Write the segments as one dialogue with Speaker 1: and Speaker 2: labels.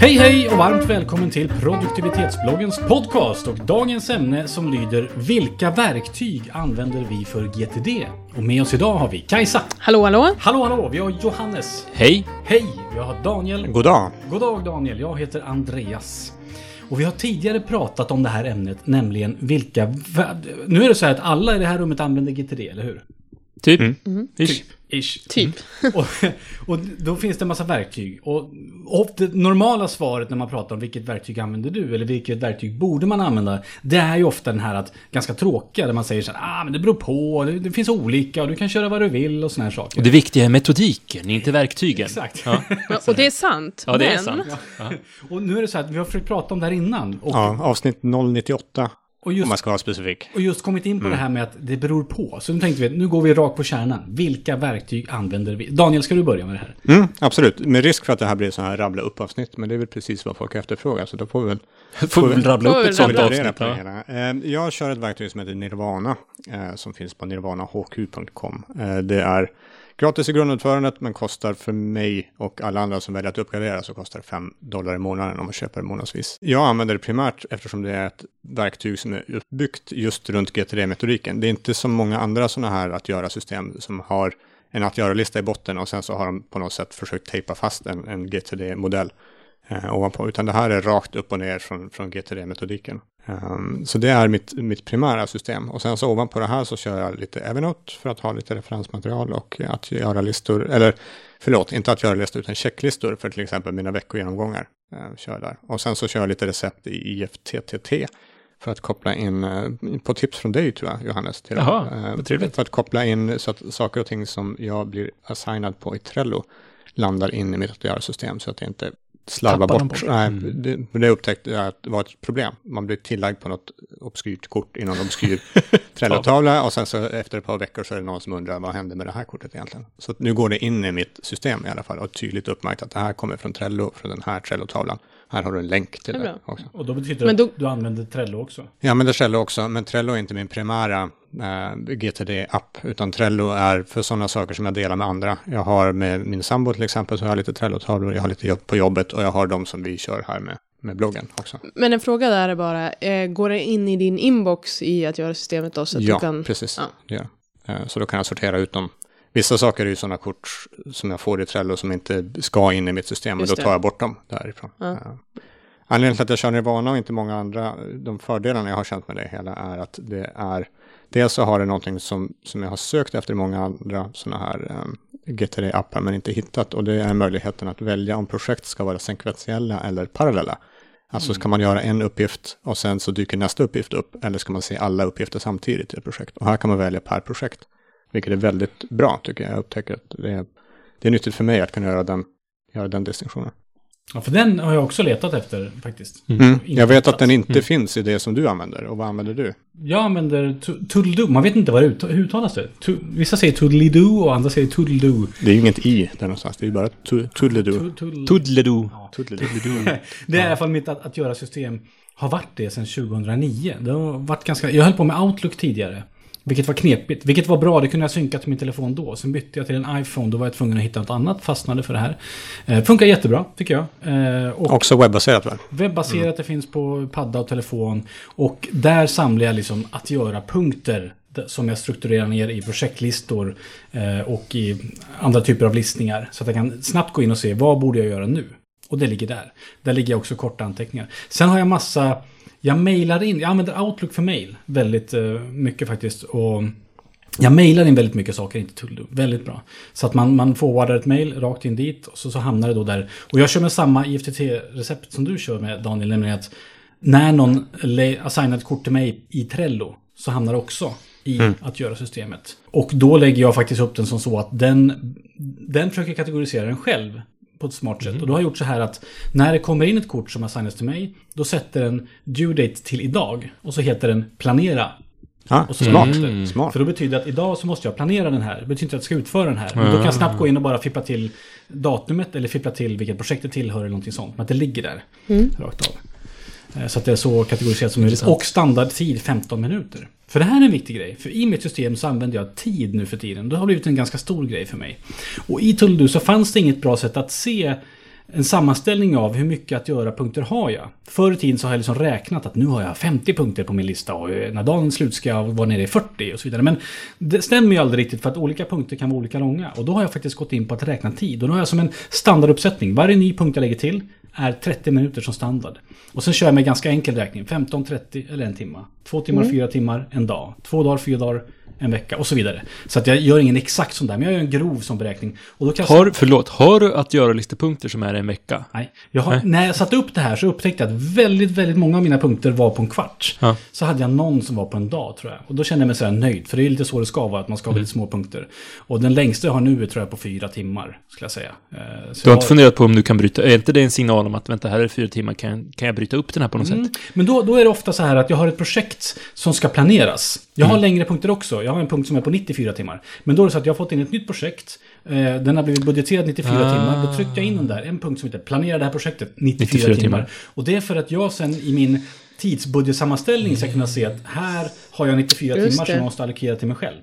Speaker 1: Hej hej och varmt välkommen till produktivitetsbloggens podcast och dagens ämne som lyder Vilka verktyg använder vi för GTD? Och med oss idag har vi Kajsa.
Speaker 2: Hallå, hallå!
Speaker 1: Hallå hallå, vi har Johannes.
Speaker 3: Hej!
Speaker 1: Hej, vi har Daniel.
Speaker 4: God dag.
Speaker 1: God dag Daniel, jag heter Andreas. Och vi har tidigare pratat om det här ämnet, nämligen vilka... Nu är det så här att alla i det här rummet använder GTD, eller hur?
Speaker 3: Typ.
Speaker 4: Mm.
Speaker 3: Ish.
Speaker 1: Ish.
Speaker 2: Typ.
Speaker 1: och, och då finns det en massa verktyg. Och, och det normala svaret när man pratar om vilket verktyg använder du eller vilket verktyg borde man använda. Det är ju ofta den här att ganska tråkiga där man säger så här, ah men det beror på, det, det finns olika och du kan köra vad du vill och såna här saker.
Speaker 3: Och det viktiga är metodiken, inte verktygen.
Speaker 1: Exakt.
Speaker 3: Ja,
Speaker 2: Ja, och det är sant.
Speaker 3: ja det är
Speaker 2: men
Speaker 3: sant.
Speaker 1: Och nu är det så här att vi har försökt prata om det här innan. Och,
Speaker 4: Ja, avsnitt 098
Speaker 1: och,
Speaker 4: om
Speaker 1: just,
Speaker 4: man ska vara specifik.
Speaker 1: och just kommit in på
Speaker 3: Mm.
Speaker 1: det här med att det beror på. Så nu tänkte vi nu går vi rakt på kärnan. Vilka verktyg använder vi? Daniel, ska du börja med det här?
Speaker 4: Mm, absolut, med risk för att det här blir så här rabbla upp avsnitt, men det är väl precis vad folk efterfrågar, så då får vi väl
Speaker 3: Får vi väl rabbla upp ett sånt avsnitt.
Speaker 4: på
Speaker 3: Ja.
Speaker 4: Eh, Jag kör ett verktyg som heter Nirvana, eh, som finns på nirvanahq.com. Eh, Det är gratis i grundutförandet, men kostar för mig och alla andra som väljer att uppgradera så kostar det 5 dollar i månaden om man köper månadsvis. Jag använder det primärt eftersom det är ett verktyg som är uppbyggt just runt GTD-metodiken. Det är inte som många andra sådana här att göra-system som har en att göra-lista i botten och sen så har de på något sätt försökt tejpa fast en, en GTD-modell eh, ovanpå, utan det här är rakt upp och ner från, från GTD-metodiken. Um, så det är mitt, mitt primära system. Och sen så ovanpå det här så kör jag lite Evernote för att ha lite referensmaterial och att göra listor, eller förlåt, inte att göra listor utan checklistor för till exempel mina veckogenomgångar. Uh, kör där. Och sen så kör jag lite recept i IFTTT för att koppla in, eh, på tips från dig tror jag, Johannes. Till
Speaker 3: Jaha,
Speaker 4: Eh,
Speaker 3: vad trevligt.
Speaker 4: För att koppla in så att saker och ting som jag blir assignad på i Trello landar in i mitt att göra-system så att det inte
Speaker 3: dem
Speaker 4: bort.
Speaker 3: bort.
Speaker 4: Nej,
Speaker 3: Mm.
Speaker 4: det, det upptäckte jag att det var ett problem. Man blir tillagd på något obskyrt kort i någon obskyr Trello-tavla och sen så efter ett par veckor så är det någon som undrar vad hände med det här kortet egentligen. Så nu går det in i mitt system i alla fall och tydligt uppmärkt att det här kommer från Trello, från den här Trello-tavlan. Här har du en länk till
Speaker 2: Det
Speaker 4: det också.
Speaker 1: Och då betyder det
Speaker 2: Men då-
Speaker 1: att du använder Trello också.
Speaker 4: Jag använder Trello också, men Trello är inte min primära eh, GTD-app, utan Trello är för sådana saker som jag delar med andra. Jag har med min sambo till exempel, så har jag lite Trello-tavlor, jag har lite jobb på jobbet och jag har de som vi kör här med, med bloggen också.
Speaker 2: Men en fråga där är bara, eh, går det in i din inbox i att göra systemet då? Så att
Speaker 4: ja,
Speaker 2: du kan...
Speaker 4: precis.
Speaker 2: Ja.
Speaker 4: Jag. Eh, så då kan jag sortera ut dem. Vissa saker är ju sådana kort som jag får i Trello som inte ska in i mitt system, men då tar jag bort dem därifrån.
Speaker 2: Ja.
Speaker 4: Anledningen till att jag kör Nirvana och inte många andra, de fördelarna jag har känt med det hela är att det är, dels så har det någonting som, som jag har sökt efter i många andra sådana här um, GTD-appar men inte hittat och det är möjligheten att välja om projekt ska vara sekventiella eller parallella. Alltså ska man göra en uppgift och sen så dyker nästa uppgift upp eller ska man se alla uppgifter samtidigt i ett projekt. Och här kan man välja per projekt, vilket är väldigt bra tycker jag. Jag upptäcker att det är, det är nyttigt för mig att kunna göra den, göra den distinktionen.
Speaker 1: Ja, för den har jag också letat efter faktiskt.
Speaker 4: Mm.
Speaker 1: Inte
Speaker 4: Jag vet att den inte finns i det som du använder. Och vad använder du?
Speaker 1: Jag använder Toodledoo. Man vet inte vad det ut- hur uttalas det. Tu- Vissa säger Toodledoo och andra säger Toodledoo.
Speaker 4: Det är ju inget i där någonstans. Det är ju bara Toodledoo.
Speaker 3: Toodledoo.
Speaker 4: Toodledoo.
Speaker 1: Det är i alla fall mitt att, att göra system. Har varit det sedan 2009. Det har varit ganska... Jag höll på med Outlook tidigare. Vilket var knepigt. Vilket var bra. Det kunde jag synka till min telefon då. Sen bytte jag till en iPhone. Då var jag tvungen att hitta något annat. Fastnade för det här. Eh, funkar jättebra tycker jag. Eh, och
Speaker 4: Också webbaserat väl?
Speaker 1: Webbaserat, det finns på padda och telefon. Och där samlar jag liksom att göra-punkter som jag strukturerar ner i projektlistor eh, och i andra typer av listningar. Så att jag kan snabbt gå in och se vad borde jag göra nu. Och det ligger där. Där ligger också korta anteckningar. Sen har jag massa, jag mailar in, jag använder Outlook för mail väldigt eh, mycket faktiskt. Och jag mailar in väldigt mycket saker, inte Tullo. Väldigt bra. Så att man, man forwardar ett mail rakt in dit och så, så hamnar det då där. Och jag kör med samma IFTT-recept som du kör med Daniel, nämligen att när någon assignar ett kort till mig i Trello så hamnar det också i att göra systemet. Och då lägger jag faktiskt upp den som så att den, den försöker kategorisera den själv på ett smart sätt. Och då har jag gjort så här att när det kommer in ett kort som assignas till mig, då sätter den due date till idag. Och så heter den planera
Speaker 4: Ja,
Speaker 1: och så
Speaker 4: smart.
Speaker 1: Mm.
Speaker 4: smart.
Speaker 1: För då betyder det att idag så måste jag planera den här. Det betyder inte att jag ska utföra den här. Men då kan jag snabbt gå in och bara fippla till datumet eller fippla till vilket projekt det tillhör eller någonting sånt. Men att det ligger där. Rakt av. Eh, Så att det är så kategoriserat som möjligt. Och standardtid 15 minuter. För det här är en viktig grej. För i mitt system så använder jag tid nu för tiden. Det har blivit en ganska stor grej för mig. Och i Tuldu så fanns det inget bra sätt att se en sammanställning av hur mycket att göra-punkter har jag. Förr i tiden så har jag liksom räknat att nu har jag 50 punkter på min lista och när dagen slut ska jag vara nere i 40 och så vidare. Men det stämmer ju aldrig riktigt för att olika punkter kan vara olika långa. Och då har jag faktiskt gått in på att räkna tid. Och då har jag som en standarduppsättning. Varje ny punkt jag lägger till är 30 minuter som standard. Och sen kör jag med ganska enkel räkning. 15, 30 eller en timme. Två timmar, fyra timmar, en dag. Två dagar, fyra dagar, en vecka och så vidare. Så att jag gör ingen exakt sån där, men jag gör en grov sån beräkning. Och då kan jag
Speaker 3: Har, förlåt, har du att göra listepunkter som är en vecka?
Speaker 1: Nej. Jag har,
Speaker 3: Nej.
Speaker 1: När jag satte upp det här så upptäckte jag att väldigt, väldigt många av mina punkter var på en kvart.
Speaker 3: Ja.
Speaker 1: Så hade jag någon som var på en dag tror jag. Och då kände jag mig så här nöjd. För det är lite så det ska vara, att man ska ha
Speaker 3: Mm.
Speaker 1: väldigt små punkter. Och den längsta jag har nu är tror jag på fyra timmar, skulle jag säga. Eh, så
Speaker 3: Du har inte funderat på om du kan bryta, är inte det en signal om att vänta, här är fyra timmar, kan, kan jag bryta upp den här på något
Speaker 1: Mm.
Speaker 3: sätt?
Speaker 1: Men då, då är det ofta så här att jag har ett projekt som ska planeras. Jag
Speaker 3: Mm.
Speaker 1: har längre punkter också. Jag har en punkt som är på 94 timmar. Men då är det så att jag har fått in ett nytt projekt. Eh, den har blivit budgeterad 94
Speaker 3: Ah.
Speaker 1: timmar. Då tryckte jag in den där. En punkt som heter planera det här projektet 94,
Speaker 3: 94
Speaker 1: timmar.
Speaker 3: timmar.
Speaker 1: Och det är för att jag sen i min tidsbudgetsammanställning ska kunna se att här har jag 94
Speaker 2: Just
Speaker 1: timmar som
Speaker 2: det.
Speaker 1: jag måste allokera till mig själv.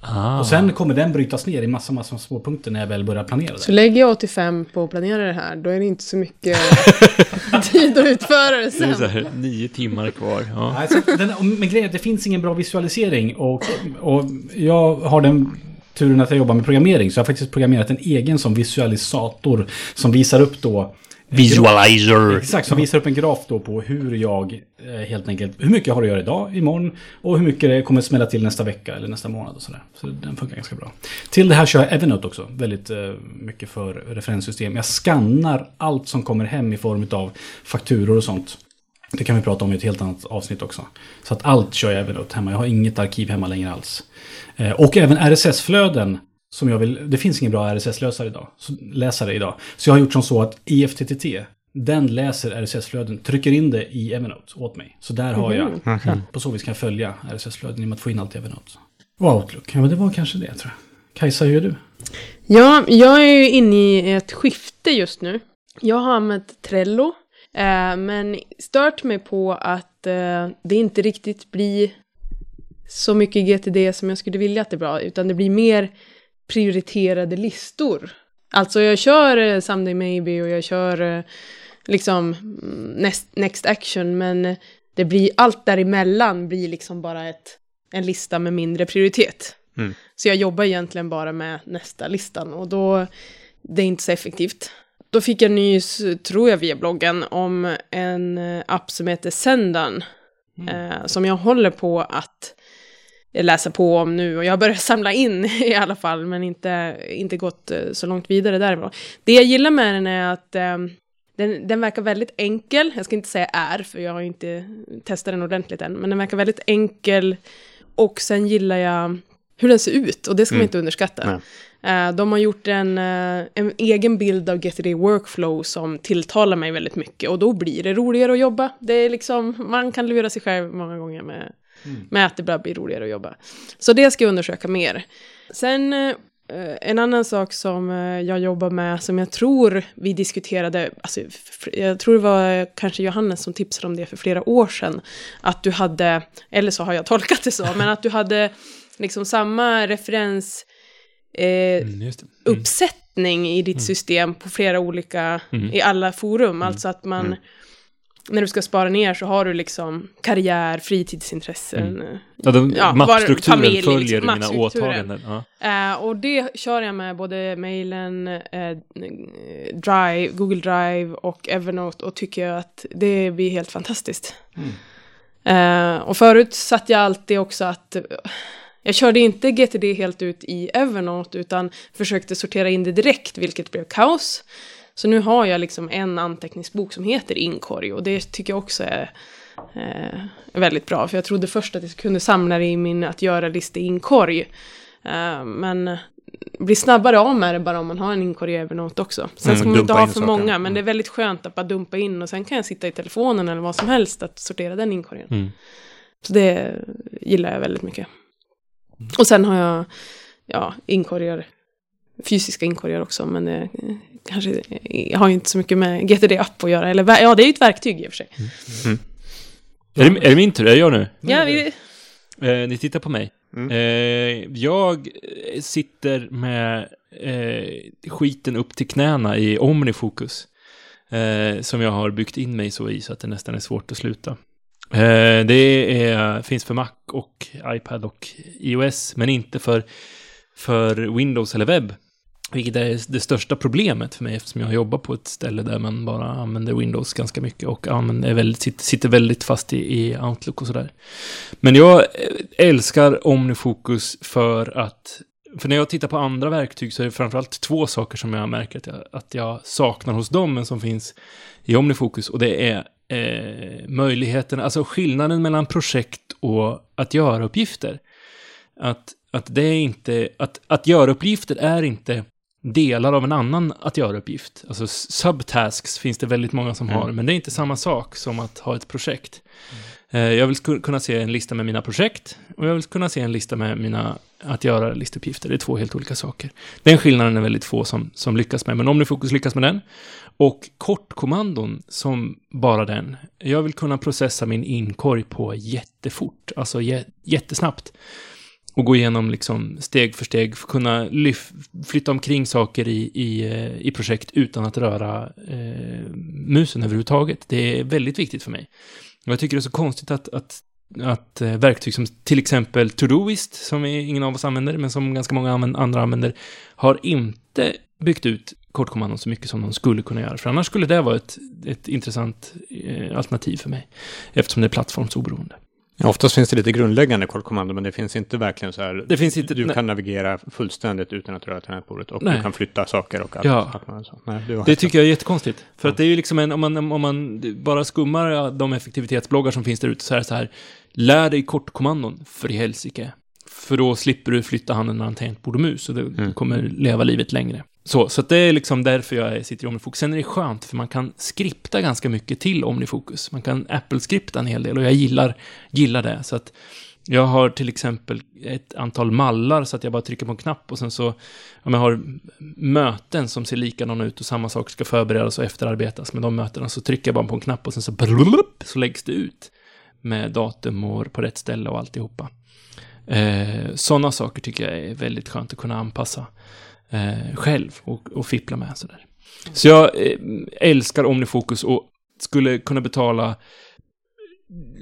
Speaker 3: Ah.
Speaker 1: Och sen kommer den brytas ner i massa, massa små punkter när jag väl börjar planera
Speaker 2: Så
Speaker 1: det.
Speaker 2: lägger jag 85 på att planera det här, då är det inte så mycket tid att utföra det
Speaker 3: det är
Speaker 2: sen.
Speaker 3: så här, nio timmar kvar. Ja.
Speaker 1: Nej, så den, men grejen är att det finns ingen bra visualisering och, och jag har den turen att jag jobbar med programmering så jag har faktiskt programmerat en egen som visualisator som visar upp då
Speaker 3: Visualizer!
Speaker 1: Exakt, som visar upp en graf då på hur jag Eh, helt enkelt, hur mycket jag har att göra idag, imorgon och hur mycket det kommer smälla till nästa vecka eller nästa månad och sådär. Så den funkar ganska bra. Till det här kör jag Evernote också, väldigt eh, mycket för referenssystem. Jag skannar allt som kommer hem i form av fakturor och sånt. Det kan vi prata om i ett helt annat avsnitt också. Så att allt kör jag även Evernote hemma. Jag har inget arkiv hemma längre alls. Eh, och även RSS-flöden. Som jag vill, det finns ingen bra RSS-läsare idag, så- läsare idag. Så jag har gjort som så att E IFTTT, den läser RSS-flöden, trycker in det i Evernote åt mig. Så där har jag, på så vis kan jag följa RSS-flöden genom att få in allt i Evernote. Och Outlook, ja men det var kanske det tror jag. Kajsa, hur gör du?
Speaker 2: Ja, jag är ju inne i ett skifte just nu. Jag har använt Trello, eh, men stört mig på att eh, det inte riktigt blir så mycket GTD som jag skulle vilja att det var, utan det blir mer prioriterade listor. Alltså jag kör eh, Someday Maybe och jag kör eh, liksom mm, next, next Action, men det blir allt däremellan blir liksom bara ett, en lista med mindre prioritet.
Speaker 4: Mm.
Speaker 2: Så jag jobbar egentligen bara med nästa listan och då, det är inte så effektivt. Då fick jag nys, tror jag via bloggen, om en eh, app som heter Sendan. Eh, som jag håller på att läsa på om nu och jag börjar samla in i alla fall men inte, inte gått eh, så långt vidare därifrån. Det jag gillar med den är att eh, den, den verkar väldigt enkel, jag ska inte säga är för jag har inte testat den ordentligt än, men den verkar väldigt enkel och sen gillar jag hur den ser ut och det ska man
Speaker 4: Mm.
Speaker 2: inte underskatta.
Speaker 4: Nej.
Speaker 2: Eh, de har gjort en, eh, en egen bild av GTD Workflow som tilltalar mig väldigt mycket och då blir det roligare att jobba. Det är liksom, man kan lura sig själv många gånger med, med att det bara blir roligare att jobba. Så det ska jag undersöka mer. Sen eh, en annan sak som eh, jag jobbar med som jag tror vi diskuterade, alltså, jag tror det var kanske Johannes som tipsade om det för flera år sedan, att du hade, eller så har jag tolkat det så, men att du hade liksom samma referens eh,
Speaker 3: Mm. Mm.
Speaker 2: uppsättning i ditt system på flera olika,
Speaker 3: Mm.
Speaker 2: i alla forum. Alltså att man,
Speaker 4: Mm.
Speaker 2: När du ska spara ner så har du liksom karriär, fritidsintressen.
Speaker 3: Ja, de,
Speaker 2: Ja,
Speaker 3: mappstrukturen
Speaker 2: familj,
Speaker 3: följer
Speaker 2: liksom,
Speaker 3: mina åtaganden. Ja.
Speaker 2: Eh, och det kör jag med både mailen, eh, Drive, Google Drive och Evernote och tycker att det blir helt fantastiskt. Eh, och förut satt jag alltid också att jag körde inte GTD helt ut i Evernote utan försökte sortera in det direkt, vilket blev kaos. Så nu har jag liksom en anteckningsbok som heter Inkorg och det tycker jag också är eh, väldigt bra. För jag trodde först att jag kunde samla det i min att göra-lista i inkorg. Eh, men blir snabbare av med det bara om man har en inkorg i Evernote också. Sen
Speaker 4: Mm,
Speaker 2: ska man inte ha för
Speaker 4: saker.
Speaker 2: många, men
Speaker 4: Mm.
Speaker 2: det är väldigt skönt att bara dumpa in och sen kan jag sitta i telefonen eller vad som helst att sortera den inkorgen.
Speaker 3: Mm.
Speaker 2: Så det gillar jag väldigt mycket. Och sen har jag, ja, inkorgar, fysiska inkorgar också, men det kanske, jag har ju inte så mycket med GTD-app att göra. Eller, ja, det är ju ett verktyg i och för sig.
Speaker 3: Är, det, är det min tur? Är det jag nu?
Speaker 2: Ja, vi,
Speaker 3: Eh, ni tittar på mig.
Speaker 4: Mm.
Speaker 3: Eh, jag eh, sitter med eh, skiten upp till knäna i Omnifokus. Eh, som jag har byggt in mig så i så att det nästan är svårt att sluta. Eh, det är, finns för Mac och iPad och iOS, men inte för, för Windows eller webb. Vilket är det största problemet för mig eftersom jag jobbar på ett ställe där man bara använder Windows ganska mycket och använder väldigt, sitter väldigt fast i, i Outlook och sådär. Men jag eh, älskar OmniFocus för att för när jag tittar på andra verktyg så är det framförallt två saker som jag märker att jag, att jag saknar hos dem, men som finns i OmniFocus. Och det är eh, möjligheten, alltså skillnaden mellan projekt och att göra uppgifter. Att, att det är inte, att, att göra uppgifter är inte delar av en annan att göra-uppgift. Alltså subtasks finns det väldigt många som mm. har, men det är inte samma sak som att ha ett projekt. Mm. Jag vill kunna se en lista med mina projekt och jag vill kunna se en lista med mina att göra listuppgifter. Det är två helt olika saker. Den skillnaden är väldigt få som, som lyckas med, men om OmniFocus lyckas med den och kortkommandon som bara den. Jag vill kunna processa min inkorg på jättefort, alltså jättesnabbt och gå igenom liksom steg för steg, kunna flytta omkring saker i, i, eh, i projekt utan att röra eh, musen överhuvudtaget. Det är väldigt viktigt för mig. Och jag tycker det är så konstigt att, att, att eh, verktyg som till exempel Todoist, som ingen av oss använder, men som ganska många andra använder, har inte byggt ut kortkommandon så mycket som de skulle kunna göra. För annars skulle det vara ett, ett intressant eh, alternativ för mig, eftersom det är plattformsoberoende.
Speaker 4: Ja, oftast finns det lite grundläggande kortkommando, men det finns inte verkligen så här. Det finns inte, du nej. kan navigera fullständigt utan att röra tangentbordet och nej. du kan flytta saker och allt.
Speaker 3: Ja. allt så. Nej, det tycker jag är jättekonstigt. För ja. att det är ju liksom en, om man, om man bara skummar de effektivitetsbloggar som finns där ute så är det så här, lär dig kortkommandon för i helsike. För då slipper du flytta handen mellan tangentbord och mus och du mm. kommer leva livet längre. Så, så det är liksom därför jag sitter i OmniFocus. Sen är det skönt, för man kan skripta ganska mycket till OmniFocus. Man kan Apple-skripta en hel del och jag gillar, gillar det. Så att jag har till exempel ett antal mallar så att jag bara trycker på en knapp och sen så, om jag har möten som ser likadana ut och samma sak ska förberedas och efterarbetas med de mötena så trycker jag bara på en knapp och sen så, så läggs det ut med datum och på rätt ställe och alltihopa. Eh, Sådana saker tycker jag är väldigt skönt att kunna anpassa eh, själv och, och fippla med. Sådär. Så jag eh, älskar OmniFokus och skulle kunna betala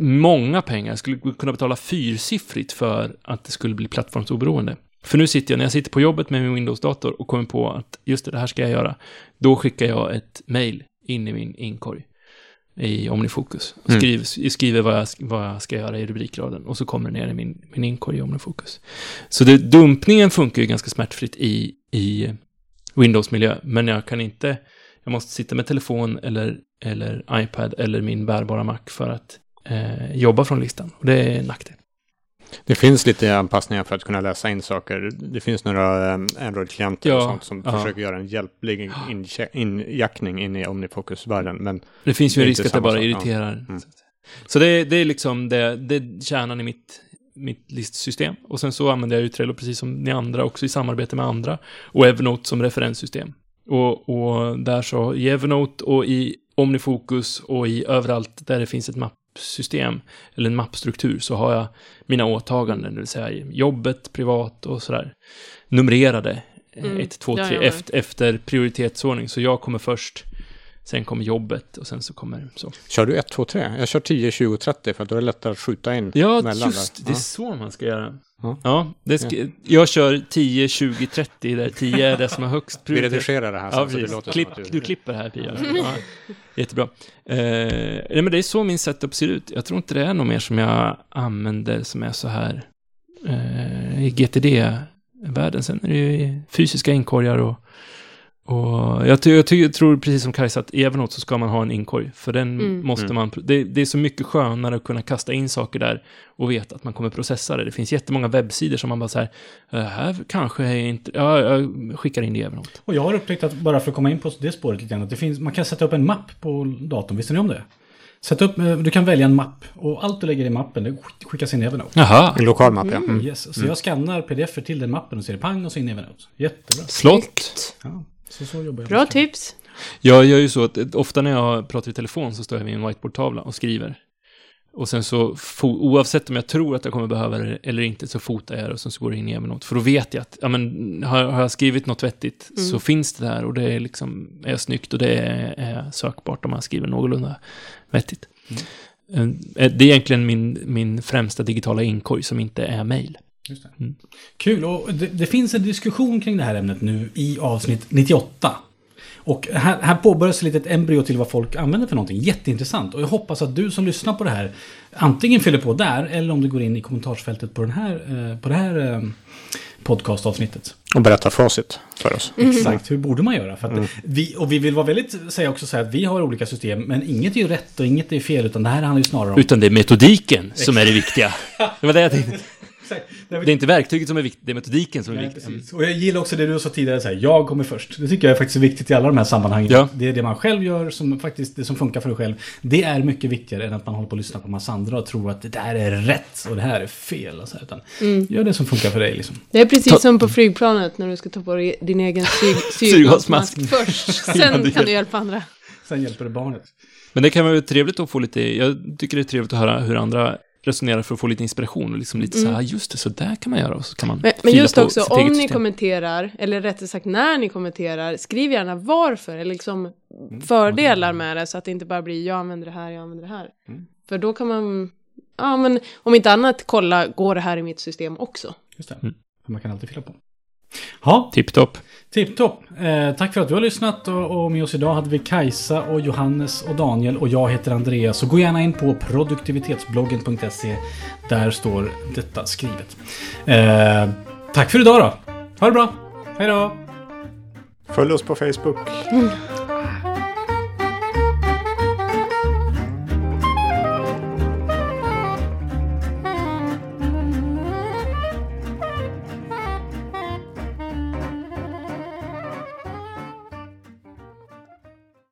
Speaker 3: många pengar, jag skulle kunna betala fyrsiffrigt för att det skulle bli plattformsoberoende. För nu sitter jag, när jag sitter på jobbet med min Windows-dator och kommer på att just det, det här ska jag göra, då skickar jag ett mail in i min inkorg i OmniFocus. Och mm. skriver, skriver vad, jag, vad jag ska göra i rubrikraden och så kommer det ner i min, min inkorg i OmniFocus. Så det, dumpningen funkar ju ganska smärtfritt i, i Windows-miljö, men jag kan inte, jag måste sitta med telefon eller, eller iPad eller min bärbara Mac för att eh, jobba från listan. Och det är en nackdel.
Speaker 4: Det finns lite anpassningar för att kunna läsa in saker. Det finns några um, Android-klienter ja, och sånt som ja. försöker göra en hjälplig injackning in i OmniFocus-världen. Men
Speaker 3: det finns ju en risk att det bara sak. irriterar. Ja. Mm. Så det, det, är liksom det, det är kärnan i mitt, mitt listsystem. Och sen så använder jag ju Trello precis som ni andra också i samarbete med andra. Och Evernote som referenssystem. Och, och där så i Evernote och i OmniFocus och i överallt där det finns ett mapp mappsystem eller en mappstruktur så har jag mina åtaganden, det vill säga jobbet, privat och sådär, numrerade. 1, 2, 3 efter prioritetsordning. Så jag kommer först, sen kommer jobbet och sen så kommer så.
Speaker 4: Kör du 1, 2, 3? Jag kör 10, 20, 30 för då är det lättare att skjuta in
Speaker 3: Ja, just det. är så man ska göra. Ja, ja det jag kör 10, 20, 30 där 10 är det som är högst
Speaker 4: prioritet. Vi redigerar det här
Speaker 3: sen ja, så det låter Klipp, du... du klipper här Pia. Ja, jättebra. Eh, nej, men det är så min setup ser ut. Jag tror inte det är något mer som jag använder som är så här eh, i GTD-världen. Sen är det ju fysiska inkorgar och och jag, jag, jag, tror precis som Kajsa att i Evernote så ska man ha en inkorg. För den mm. måste mm. man, det, det, är så mycket skönare att kunna kasta in saker där och veta att man kommer processa det. Det finns jättemånga webbsidor som man bara så här, äh, här kanske är inte, ja, jag skickar in det i Evernote.
Speaker 1: Och jag har upptäckt att, bara för att komma in på det spåret lite grann, att det finns, man kan sätta upp en mapp på datorn, visste ni om det? Sätt upp, eh, du kan välja en mapp och allt du lägger i mappen det skickas in i Evernote.
Speaker 3: Jaha.
Speaker 4: En lokal mapp ja.
Speaker 1: Mm. Yes. Så mm. jag skannar pdf till den mappen och ser det pang och så in i Evernote. Jättebra.
Speaker 3: Slott.
Speaker 1: Ja. Så, så jobbar jag.
Speaker 2: Bra tips.
Speaker 3: Jag gör ju så att ofta när jag pratar i telefon så står jag vid en whiteboardtavla och skriver. Och sen så, oavsett om jag tror att jag kommer behöva det eller inte, så fotar jag det och sen så går det in i Evernote. För då vet jag att, ja men, har, har jag skrivit något vettigt
Speaker 2: Mm.
Speaker 3: så finns det där och det är liksom, är snyggt och det är, är sökbart om man skriver någorlunda vettigt. Eh, Det är egentligen min, min främsta digitala inkorg som inte är mail.
Speaker 1: Just det.
Speaker 3: Mm.
Speaker 1: Kul, och det, det finns en diskussion kring det här ämnet nu i avsnitt 98. Och här, här påbörjas lite ett embryo till vad folk använder för någonting. Jätteintressant. Och jag hoppas att du som lyssnar på det här antingen fyller på där eller om du går in i kommentarsfältet på, den här, eh, på det här eh, podcastavsnittet.
Speaker 4: Och berätta facit för oss.
Speaker 1: Exakt, hur borde man göra? För att vi, och vi vill vara väldigt, säga också så här att vi har olika system, men inget är ju rätt och inget är fel, utan det här handlar ju snarare om...
Speaker 3: Utan det är metodiken som är det viktiga. Det var det jag tänkte. Det är inte verktyget som är viktigt, det är metodiken som är
Speaker 1: Nej,
Speaker 3: viktig.
Speaker 1: precis. Och jag gillar också det du sa tidigare, så här, jag kommer först. Det tycker jag är faktiskt viktigt i alla de här sammanhangen.
Speaker 3: Ja.
Speaker 1: Det är det man själv gör, som faktiskt det som funkar för dig själv. Det är mycket viktigare än att man håller på att lyssna på en massa andra och tror att det där är rätt och det här är fel. Och så här, utan Gör det som funkar för dig. Liksom.
Speaker 2: Det är precis
Speaker 3: Ta-
Speaker 2: som på flygplanet när du ska ta på dig din egen syg-
Speaker 3: Syrgasmask.
Speaker 2: först.
Speaker 3: Ja,
Speaker 2: Sen
Speaker 3: det
Speaker 2: kan du hjälpa andra.
Speaker 1: Sen hjälper det barnet.
Speaker 3: Men det kan vara trevligt att få lite, jag tycker det är trevligt att höra hur andra resonerar för att få lite inspiration och liksom lite så här, just det, så där kan man göra och så kan man
Speaker 2: Men, men just också, om ni
Speaker 3: system.
Speaker 2: kommenterar, eller rättare sagt när ni kommenterar, skriv gärna varför, eller liksom fördelar med det, så att det inte bara blir jag använder det här, jag använder det här.
Speaker 1: Mm.
Speaker 2: För då kan man, ja men om inte annat, kolla, går det här i mitt system också?
Speaker 1: Just det.
Speaker 3: Mm.
Speaker 1: För Man kan alltid fylla på. Ja,
Speaker 3: Tipptopp.
Speaker 1: tipptopp. Eh, tack för att du har lyssnat och, och med oss idag hade vi Kajsa och Johannes och Daniel och jag heter Andreas. Så gå gärna in på produktivitetsbloggen.se. Där står detta skrivet. Eh, tack för idag då. Ha det bra. Hej då.
Speaker 4: Följ oss på Facebook.